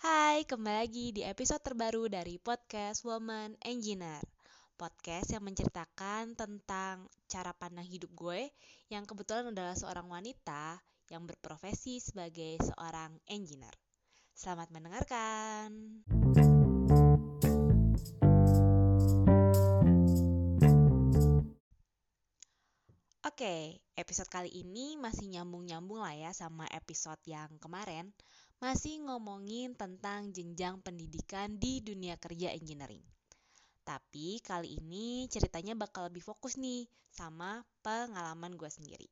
Hai, kembali lagi di episode terbaru dari podcast Woman Engineer. Podcast yang menceritakan tentang cara pandang hidup gue yang kebetulan adalah seorang wanita yang berprofesi sebagai seorang engineer. Selamat mendengarkan. Oke, episode kali ini masih nyambung-nyambung lah ya sama episode yang kemarin masih ngomongin tentang jenjang pendidikan di dunia kerja engineering. Tapi kali ini ceritanya bakal lebih fokus nih sama pengalaman gue sendiri.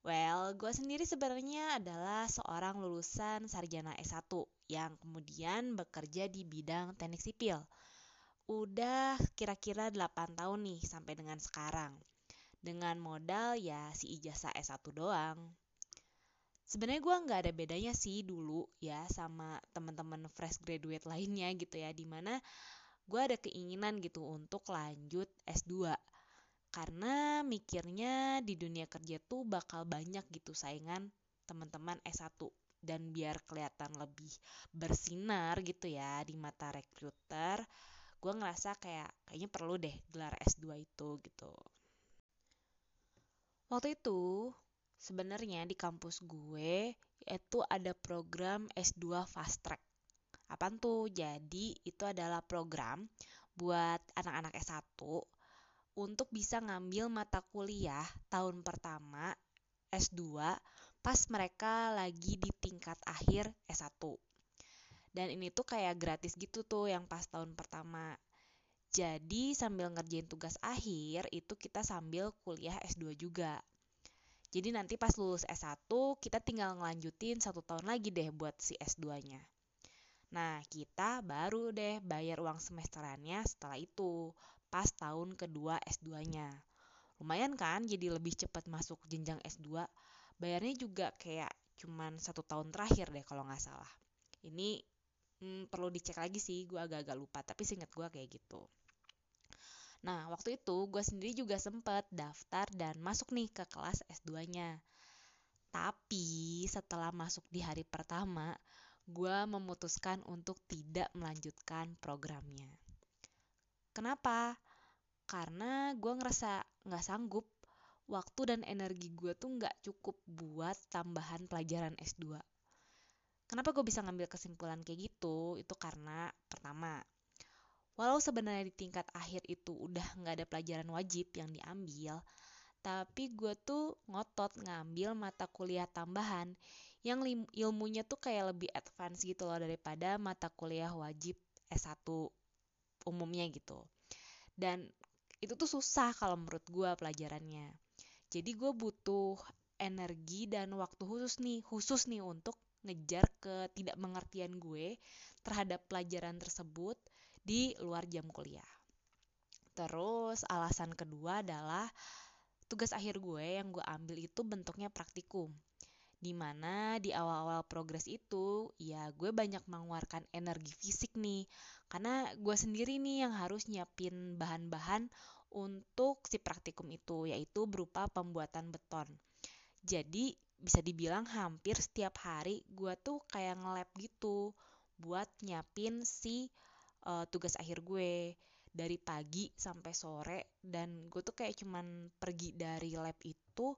Well, gue sendiri sebenarnya adalah seorang lulusan sarjana S1 yang kemudian bekerja di bidang teknik sipil. Udah kira-kira 8 tahun nih sampai dengan sekarang. Dengan modal ya si ijazah S1 doang sebenarnya gue nggak ada bedanya sih dulu ya sama teman-teman fresh graduate lainnya gitu ya di mana gue ada keinginan gitu untuk lanjut S2 karena mikirnya di dunia kerja tuh bakal banyak gitu saingan teman-teman S1 dan biar kelihatan lebih bersinar gitu ya di mata recruiter gue ngerasa kayak kayaknya perlu deh gelar S2 itu gitu. Waktu itu sebenarnya di kampus gue itu ada program S2 Fast Track. Apa tuh? Jadi itu adalah program buat anak-anak S1 untuk bisa ngambil mata kuliah tahun pertama S2 pas mereka lagi di tingkat akhir S1. Dan ini tuh kayak gratis gitu tuh yang pas tahun pertama. Jadi sambil ngerjain tugas akhir itu kita sambil kuliah S2 juga. Jadi nanti pas lulus S1 kita tinggal ngelanjutin satu tahun lagi deh buat si S2-nya. Nah, kita baru deh bayar uang semesterannya setelah itu, pas tahun kedua S2-nya. Lumayan kan jadi lebih cepat masuk jenjang S2, bayarnya juga kayak cuman satu tahun terakhir deh kalau nggak salah. Ini hmm, perlu dicek lagi sih, gue agak-agak lupa, tapi singkat gue kayak gitu. Nah, waktu itu gue sendiri juga sempet daftar dan masuk nih ke kelas S2-nya. Tapi setelah masuk di hari pertama, gue memutuskan untuk tidak melanjutkan programnya. Kenapa? Karena gue ngerasa nggak sanggup waktu dan energi gue tuh nggak cukup buat tambahan pelajaran S2. Kenapa gue bisa ngambil kesimpulan kayak gitu? Itu karena pertama, walau sebenarnya di tingkat akhir itu udah nggak ada pelajaran wajib yang diambil tapi gue tuh ngotot ngambil mata kuliah tambahan yang ilmunya tuh kayak lebih advance gitu loh daripada mata kuliah wajib S1 umumnya gitu. Dan itu tuh susah kalau menurut gue pelajarannya. Jadi gue butuh energi dan waktu khusus nih khusus nih untuk ngejar ketidakmengertian gue terhadap pelajaran tersebut di luar jam kuliah. Terus alasan kedua adalah tugas akhir gue yang gue ambil itu bentuknya praktikum. Di mana di awal-awal progres itu ya gue banyak mengeluarkan energi fisik nih. Karena gue sendiri nih yang harus nyiapin bahan-bahan untuk si praktikum itu yaitu berupa pembuatan beton. Jadi bisa dibilang hampir setiap hari gue tuh kayak nge-lab gitu buat nyiapin si uh, tugas akhir gue dari pagi sampai sore. Dan gue tuh kayak cuman pergi dari lab itu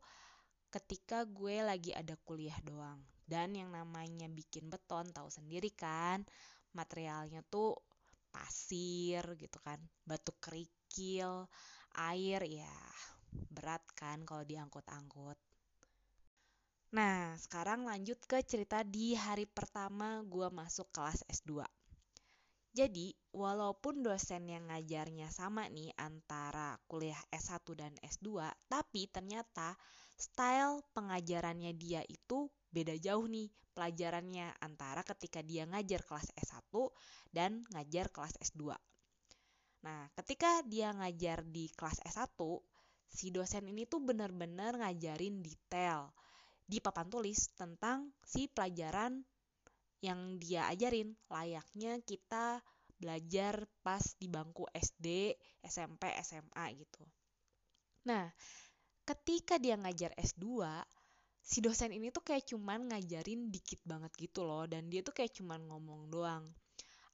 ketika gue lagi ada kuliah doang. Dan yang namanya bikin beton tahu sendiri kan materialnya tuh pasir gitu kan batu kerikil air ya berat kan kalau diangkut-angkut Nah, sekarang lanjut ke cerita di hari pertama gue masuk kelas S2. Jadi, walaupun dosen yang ngajarnya sama nih antara kuliah S1 dan S2, tapi ternyata style pengajarannya dia itu beda jauh nih pelajarannya antara ketika dia ngajar kelas S1 dan ngajar kelas S2. Nah, ketika dia ngajar di kelas S1, si dosen ini tuh benar-benar ngajarin detail di papan tulis tentang si pelajaran yang dia ajarin. Layaknya kita belajar pas di bangku SD, SMP, SMA gitu. Nah, ketika dia ngajar S2, si dosen ini tuh kayak cuman ngajarin dikit banget gitu loh dan dia tuh kayak cuman ngomong doang.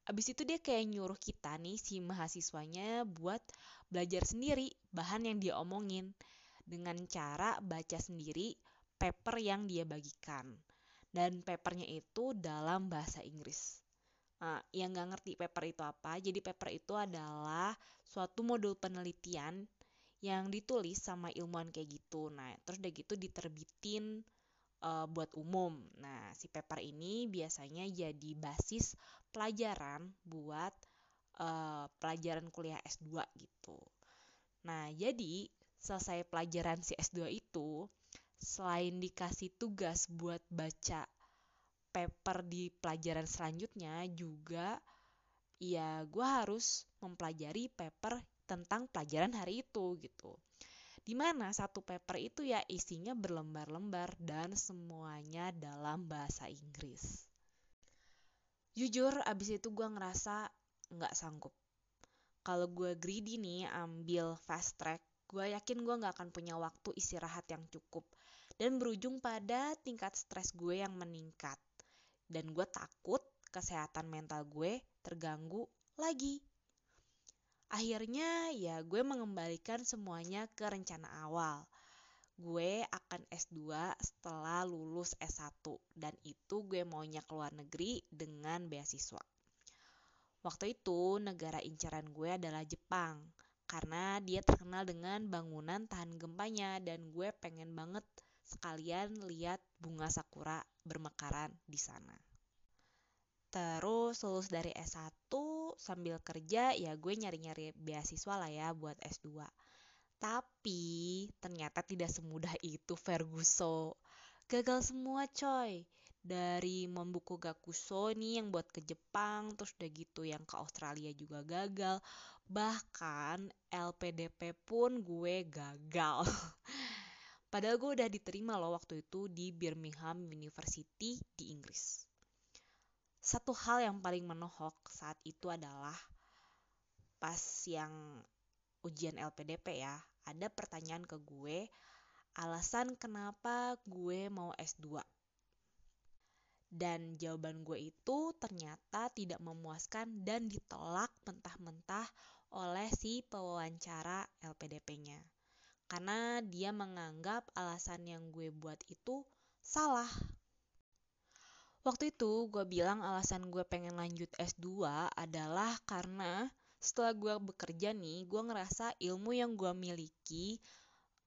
Abis itu dia kayak nyuruh kita nih si mahasiswanya buat belajar sendiri bahan yang dia omongin dengan cara baca sendiri paper yang dia bagikan dan papernya itu dalam bahasa Inggris Nah, yang nggak ngerti paper itu apa, jadi paper itu adalah suatu modul penelitian yang ditulis sama ilmuwan kayak gitu. Nah, terus udah gitu diterbitin uh, buat umum. Nah, si paper ini biasanya jadi basis pelajaran buat uh, pelajaran kuliah S2 gitu. Nah, jadi selesai pelajaran si S2 itu, selain dikasih tugas buat baca paper di pelajaran selanjutnya juga ya gue harus mempelajari paper tentang pelajaran hari itu gitu. Di mana satu paper itu ya isinya berlembar-lembar dan semuanya dalam bahasa Inggris. Jujur abis itu gue ngerasa nggak sanggup. Kalau gue greedy nih ambil fast track, gue yakin gue nggak akan punya waktu istirahat yang cukup dan berujung pada tingkat stres gue yang meningkat dan gue takut kesehatan mental gue terganggu lagi. Akhirnya ya gue mengembalikan semuanya ke rencana awal. Gue akan S2 setelah lulus S1 dan itu gue maunya keluar negeri dengan beasiswa. Waktu itu negara incaran gue adalah Jepang karena dia terkenal dengan bangunan tahan gempanya dan gue pengen banget sekalian lihat bunga sakura bermekaran di sana. Terus lulus dari S1 sambil kerja ya gue nyari-nyari beasiswa lah ya buat S2. Tapi ternyata tidak semudah itu Ferguso. Gagal semua coy. Dari membuku Gakuso nih yang buat ke Jepang, terus udah gitu yang ke Australia juga gagal. Bahkan LPDP pun gue gagal. Padahal gue udah diterima loh waktu itu di Birmingham University di Inggris. Satu hal yang paling menohok saat itu adalah pas yang ujian LPDP ya, ada pertanyaan ke gue, alasan kenapa gue mau S2. Dan jawaban gue itu ternyata tidak memuaskan dan ditolak mentah-mentah oleh si pewawancara LPDP-nya karena dia menganggap alasan yang gue buat itu salah. Waktu itu gue bilang alasan gue pengen lanjut S2 adalah karena setelah gue bekerja nih, gue ngerasa ilmu yang gue miliki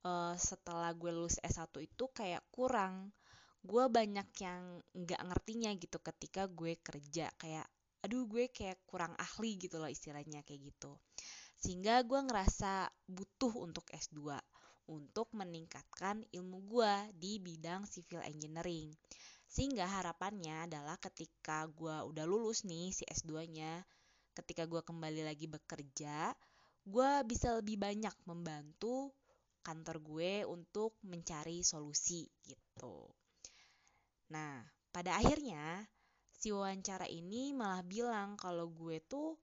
uh, setelah gue lulus S1 itu kayak kurang. Gue banyak yang nggak ngertinya gitu ketika gue kerja kayak aduh gue kayak kurang ahli gitu loh istilahnya kayak gitu sehingga gue ngerasa butuh untuk S2 untuk meningkatkan ilmu gue di bidang civil engineering. Sehingga harapannya adalah ketika gue udah lulus nih si S2-nya, ketika gue kembali lagi bekerja, gue bisa lebih banyak membantu kantor gue untuk mencari solusi gitu. Nah, pada akhirnya si wawancara ini malah bilang kalau gue tuh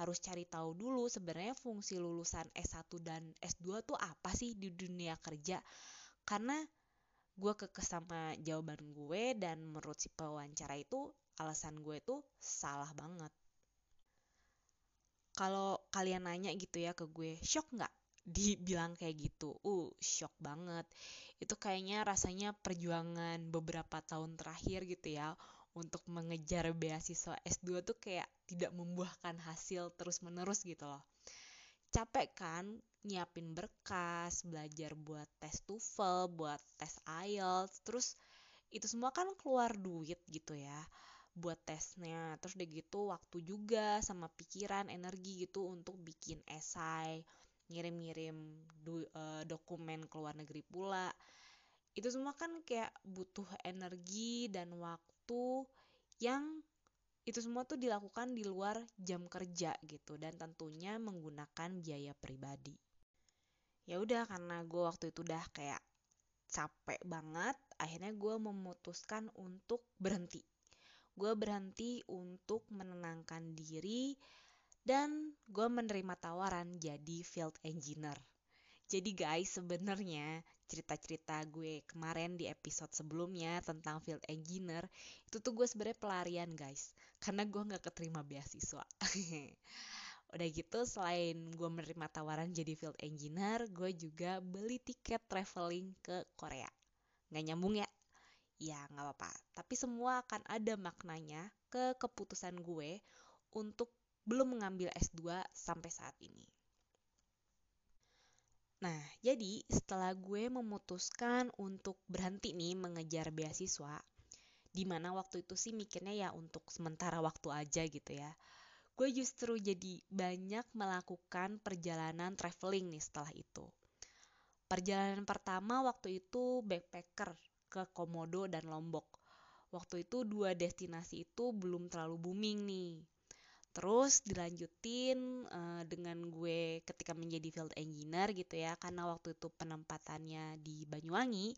harus cari tahu dulu sebenarnya fungsi lulusan S1 dan S2 tuh apa sih di dunia kerja. Karena gue kekeh sama jawaban gue dan menurut si pewawancara itu alasan gue tuh salah banget. Kalau kalian nanya gitu ya ke gue, shock nggak dibilang kayak gitu? Uh, shock banget. Itu kayaknya rasanya perjuangan beberapa tahun terakhir gitu ya untuk mengejar beasiswa S2 tuh kayak tidak membuahkan hasil terus-menerus gitu loh. Capek kan nyiapin berkas, belajar buat tes TOEFL, buat tes IELTS, terus itu semua kan keluar duit gitu ya buat tesnya. Terus udah gitu waktu juga sama pikiran, energi gitu untuk bikin esai, ngirim-ngirim do, uh, dokumen ke luar negeri pula. Itu semua kan kayak butuh energi dan waktu yang itu semua tuh dilakukan di luar jam kerja gitu dan tentunya menggunakan biaya pribadi. Ya udah karena gue waktu itu udah kayak capek banget, akhirnya gue memutuskan untuk berhenti. Gue berhenti untuk menenangkan diri dan gue menerima tawaran jadi field engineer. Jadi guys, sebenarnya cerita-cerita gue kemarin di episode sebelumnya tentang field engineer itu tuh gue sebenarnya pelarian guys, karena gue nggak keterima beasiswa. Udah gitu selain gue menerima tawaran jadi field engineer, gue juga beli tiket traveling ke Korea. Nggak nyambung ya? Ya nggak apa-apa. Tapi semua akan ada maknanya ke keputusan gue untuk belum mengambil S2 sampai saat ini. Nah, jadi setelah gue memutuskan untuk berhenti nih mengejar beasiswa, di mana waktu itu sih mikirnya ya untuk sementara waktu aja gitu ya gue justru jadi banyak melakukan perjalanan traveling nih setelah itu. Perjalanan pertama waktu itu backpacker ke Komodo dan Lombok. Waktu itu dua destinasi itu belum terlalu booming nih. Terus dilanjutin uh, dengan gue ketika menjadi field engineer gitu ya, karena waktu itu penempatannya di Banyuwangi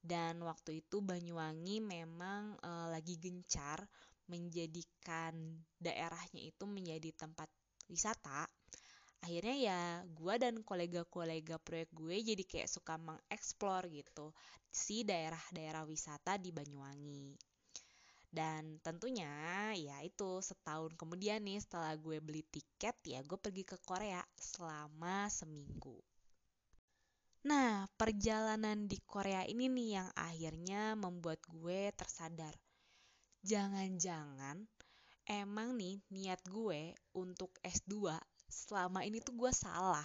dan waktu itu Banyuwangi memang uh, lagi gencar menjadikan daerahnya itu menjadi tempat wisata, akhirnya ya gue dan kolega-kolega proyek gue jadi kayak suka mengeksplor gitu si daerah-daerah wisata di Banyuwangi. Dan tentunya ya itu setahun kemudian nih setelah gue beli tiket ya gue pergi ke Korea selama seminggu. Nah perjalanan di Korea ini nih yang akhirnya membuat gue tersadar jangan-jangan emang nih niat gue untuk S2 selama ini tuh gue salah.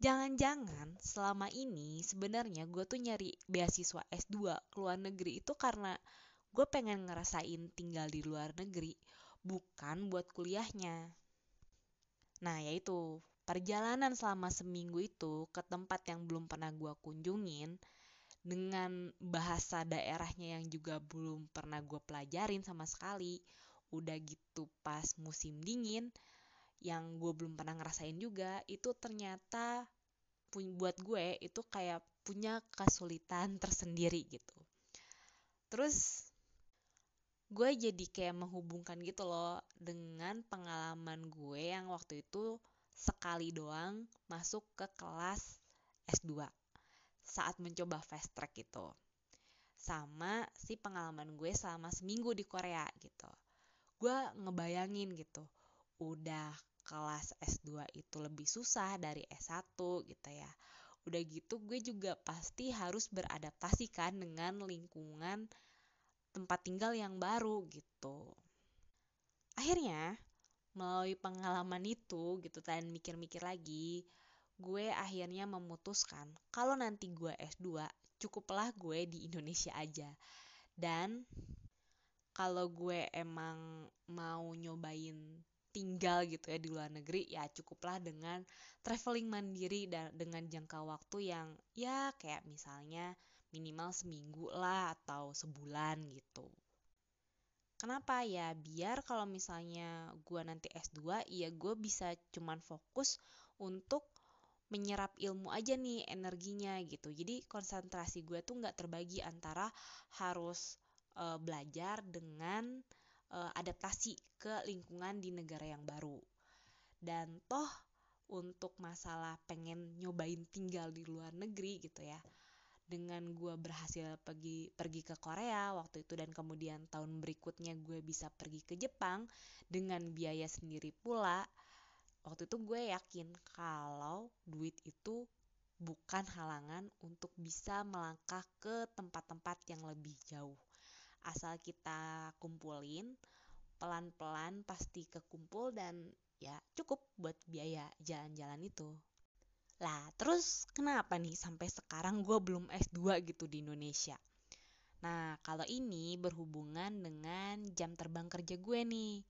Jangan-jangan selama ini sebenarnya gue tuh nyari beasiswa S2 ke luar negeri itu karena gue pengen ngerasain tinggal di luar negeri, bukan buat kuliahnya. Nah yaitu, perjalanan selama seminggu itu ke tempat yang belum pernah gue kunjungin, dengan bahasa daerahnya yang juga belum pernah gue pelajarin sama sekali udah gitu pas musim dingin yang gue belum pernah ngerasain juga itu ternyata buat gue itu kayak punya kesulitan tersendiri gitu terus gue jadi kayak menghubungkan gitu loh dengan pengalaman gue yang waktu itu sekali doang masuk ke kelas S2 saat mencoba fast track gitu. Sama si pengalaman gue selama seminggu di Korea gitu. Gue ngebayangin gitu udah kelas S2 itu lebih susah dari S1 gitu ya. Udah gitu gue juga pasti harus beradaptasi kan dengan lingkungan tempat tinggal yang baru gitu. Akhirnya melalui pengalaman itu gitu dan mikir-mikir lagi gue akhirnya memutuskan kalau nanti gue S2 cukuplah gue di Indonesia aja. Dan kalau gue emang mau nyobain tinggal gitu ya di luar negeri ya cukuplah dengan traveling mandiri dan dengan jangka waktu yang ya kayak misalnya minimal seminggu lah atau sebulan gitu. Kenapa ya? Biar kalau misalnya gue nanti S2 ya gue bisa cuman fokus untuk menyerap ilmu aja nih energinya gitu jadi konsentrasi gue tuh nggak terbagi antara harus uh, belajar dengan uh, adaptasi ke lingkungan di negara yang baru dan toh untuk masalah pengen nyobain tinggal di luar negeri gitu ya dengan gue berhasil pergi pergi ke Korea waktu itu dan kemudian tahun berikutnya gue bisa pergi ke Jepang dengan biaya sendiri pula waktu itu gue yakin kalau duit itu bukan halangan untuk bisa melangkah ke tempat-tempat yang lebih jauh. Asal kita kumpulin, pelan-pelan pasti kekumpul dan ya cukup buat biaya jalan-jalan itu. Lah, terus kenapa nih sampai sekarang gue belum S2 gitu di Indonesia? Nah, kalau ini berhubungan dengan jam terbang kerja gue nih.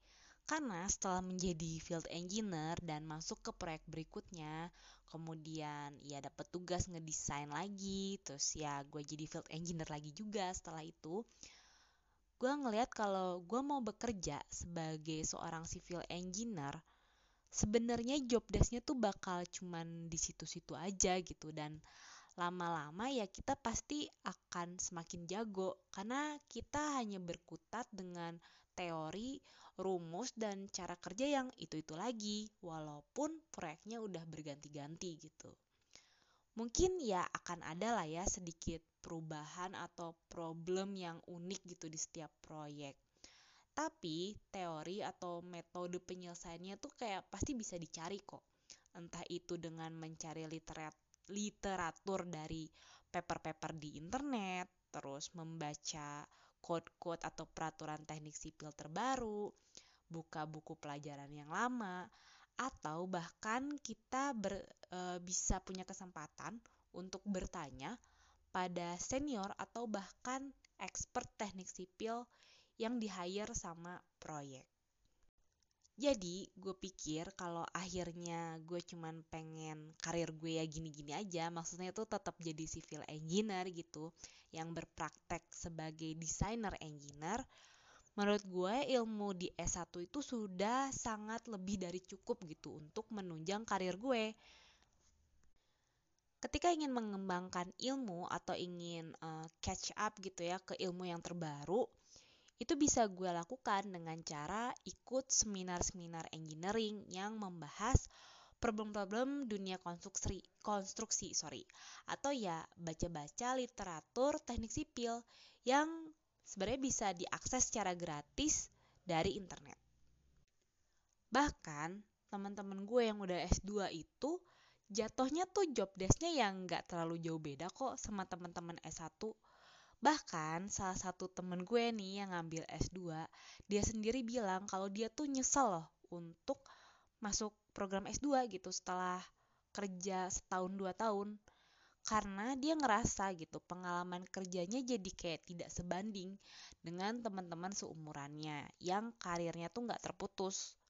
Karena setelah menjadi field engineer dan masuk ke proyek berikutnya, kemudian ya dapat tugas ngedesain lagi, terus ya gue jadi field engineer lagi juga setelah itu. Gue ngeliat kalau gue mau bekerja sebagai seorang civil engineer, sebenarnya job desknya tuh bakal cuman di situ-situ aja gitu dan lama-lama ya kita pasti akan semakin jago karena kita hanya berkutat dengan teori rumus dan cara kerja yang itu-itu lagi walaupun proyeknya udah berganti-ganti gitu. mungkin ya akan ada lah ya sedikit perubahan atau problem yang unik gitu di setiap proyek. Tapi teori atau metode penyelesaiannya tuh kayak pasti bisa dicari kok. Entah itu dengan mencari literat literatur dari paper-paper di internet, terus membaca code-code atau peraturan teknik sipil terbaru, buka buku pelajaran yang lama, atau bahkan kita ber, e, bisa punya kesempatan untuk bertanya pada senior atau bahkan expert teknik sipil yang di hire sama proyek. Jadi gue pikir kalau akhirnya gue cuman pengen karir gue ya gini-gini aja, maksudnya tuh tetap jadi civil engineer gitu, yang berpraktek sebagai desainer engineer, menurut gue ilmu di S1 itu sudah sangat lebih dari cukup gitu untuk menunjang karir gue. Ketika ingin mengembangkan ilmu atau ingin uh, catch up gitu ya ke ilmu yang terbaru, itu bisa gue lakukan dengan cara ikut seminar-seminar engineering yang membahas problem-problem dunia konstruksi konstruksi sorry atau ya baca-baca literatur teknik sipil yang sebenarnya bisa diakses secara gratis dari internet. Bahkan teman-teman gue yang udah S2 itu jatuhnya tuh job desknya yang nggak terlalu jauh beda kok sama teman-teman S1 Bahkan salah satu temen gue nih yang ngambil S2, dia sendiri bilang kalau dia tuh nyesel loh untuk masuk program S2 gitu setelah kerja setahun dua tahun. Karena dia ngerasa gitu pengalaman kerjanya jadi kayak tidak sebanding dengan teman-teman seumurannya yang karirnya tuh nggak terputus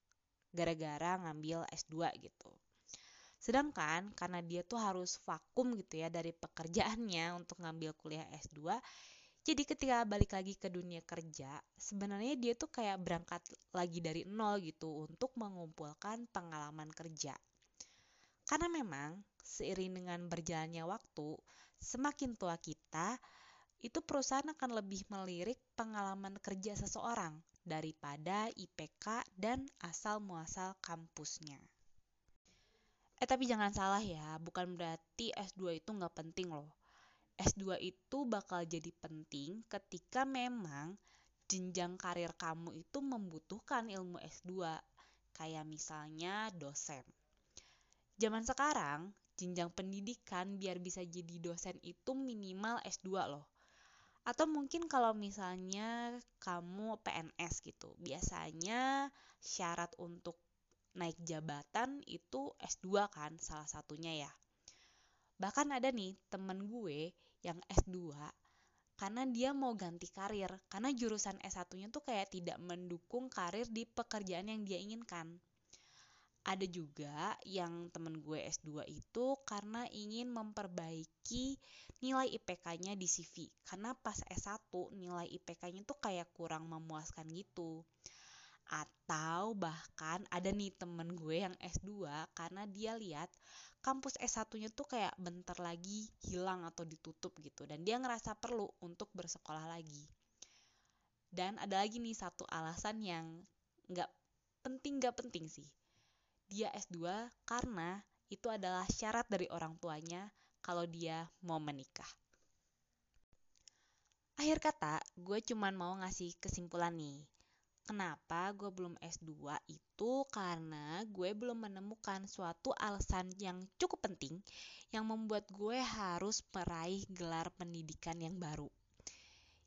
gara-gara ngambil S2 gitu. Sedangkan karena dia tuh harus vakum gitu ya dari pekerjaannya untuk ngambil kuliah S2, jadi ketika balik lagi ke dunia kerja, sebenarnya dia tuh kayak berangkat lagi dari nol gitu untuk mengumpulkan pengalaman kerja. Karena memang seiring dengan berjalannya waktu, semakin tua kita, itu perusahaan akan lebih melirik pengalaman kerja seseorang daripada IPK dan asal muasal kampusnya. Eh tapi jangan salah ya, bukan berarti S2 itu nggak penting loh. S2 itu bakal jadi penting ketika memang jenjang karir kamu itu membutuhkan ilmu S2, kayak misalnya dosen. Zaman sekarang, jenjang pendidikan biar bisa jadi dosen itu minimal S2 loh. Atau mungkin kalau misalnya kamu PNS gitu, biasanya syarat untuk naik jabatan itu S2 kan salah satunya ya. Bahkan ada nih temen gue yang S2 karena dia mau ganti karir karena jurusan S1-nya tuh kayak tidak mendukung karir di pekerjaan yang dia inginkan. Ada juga yang temen gue S2 itu karena ingin memperbaiki nilai IPK-nya di CV. Karena pas S1 nilai IPK-nya tuh kayak kurang memuaskan gitu atau bahkan ada nih temen gue yang S2 karena dia lihat kampus S1-nya tuh kayak bentar lagi hilang atau ditutup gitu dan dia ngerasa perlu untuk bersekolah lagi. Dan ada lagi nih satu alasan yang nggak penting nggak penting sih. Dia S2 karena itu adalah syarat dari orang tuanya kalau dia mau menikah. Akhir kata, gue cuman mau ngasih kesimpulan nih Kenapa gue belum S2 itu karena gue belum menemukan suatu alasan yang cukup penting yang membuat gue harus meraih gelar pendidikan yang baru.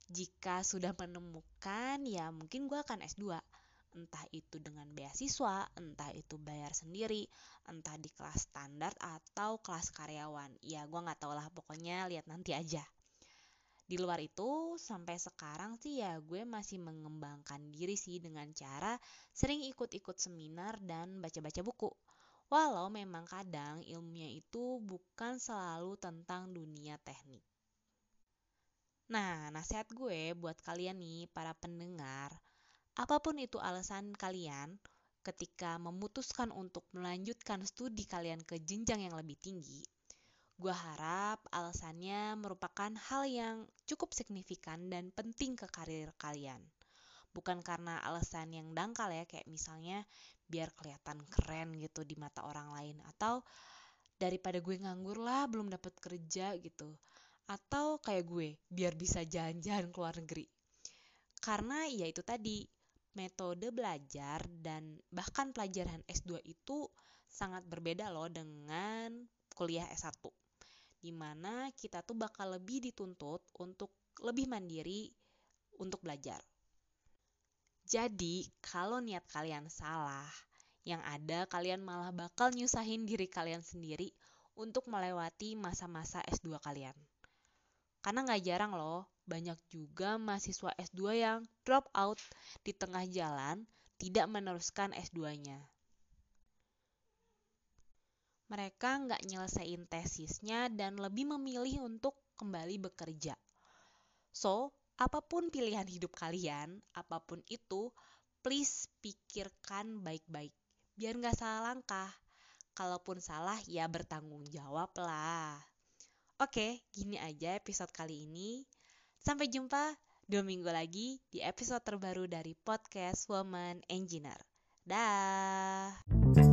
Jika sudah menemukan, ya mungkin gue akan S2. Entah itu dengan beasiswa, entah itu bayar sendiri, entah di kelas standar atau kelas karyawan. Ya gue gak tau lah, pokoknya lihat nanti aja di luar itu sampai sekarang sih ya gue masih mengembangkan diri sih dengan cara sering ikut-ikut seminar dan baca-baca buku. Walau memang kadang ilmunya itu bukan selalu tentang dunia teknik. Nah, nasihat gue buat kalian nih para pendengar, apa pun itu alasan kalian ketika memutuskan untuk melanjutkan studi kalian ke jenjang yang lebih tinggi, Gue harap alasannya merupakan hal yang cukup signifikan dan penting ke karir kalian. Bukan karena alasan yang dangkal ya, kayak misalnya biar kelihatan keren gitu di mata orang lain atau daripada gue nganggur lah belum dapat kerja gitu. Atau kayak gue biar bisa jalan-jalan ke luar negeri. Karena ya itu tadi metode belajar dan bahkan pelajaran S2 itu sangat berbeda loh dengan kuliah S1 di mana kita tuh bakal lebih dituntut untuk lebih mandiri untuk belajar jadi kalau niat kalian salah yang ada kalian malah bakal nyusahin diri kalian sendiri untuk melewati masa-masa S2 kalian. Karena nggak jarang loh, banyak juga mahasiswa S2 yang drop out di tengah jalan, tidak meneruskan S2-nya. Mereka nggak nyelesain tesisnya dan lebih memilih untuk kembali bekerja. So, apa pun pilihan hidup kalian, apa pun itu, please pikirkan baik-baik biar nggak salah langkah. Kalaupun salah ya bertanggung jawab lah. Oke, gini aja episode kali ini. Sampai jumpa dua minggu lagi di episode terbaru dari podcast Woman Engineer. Dah.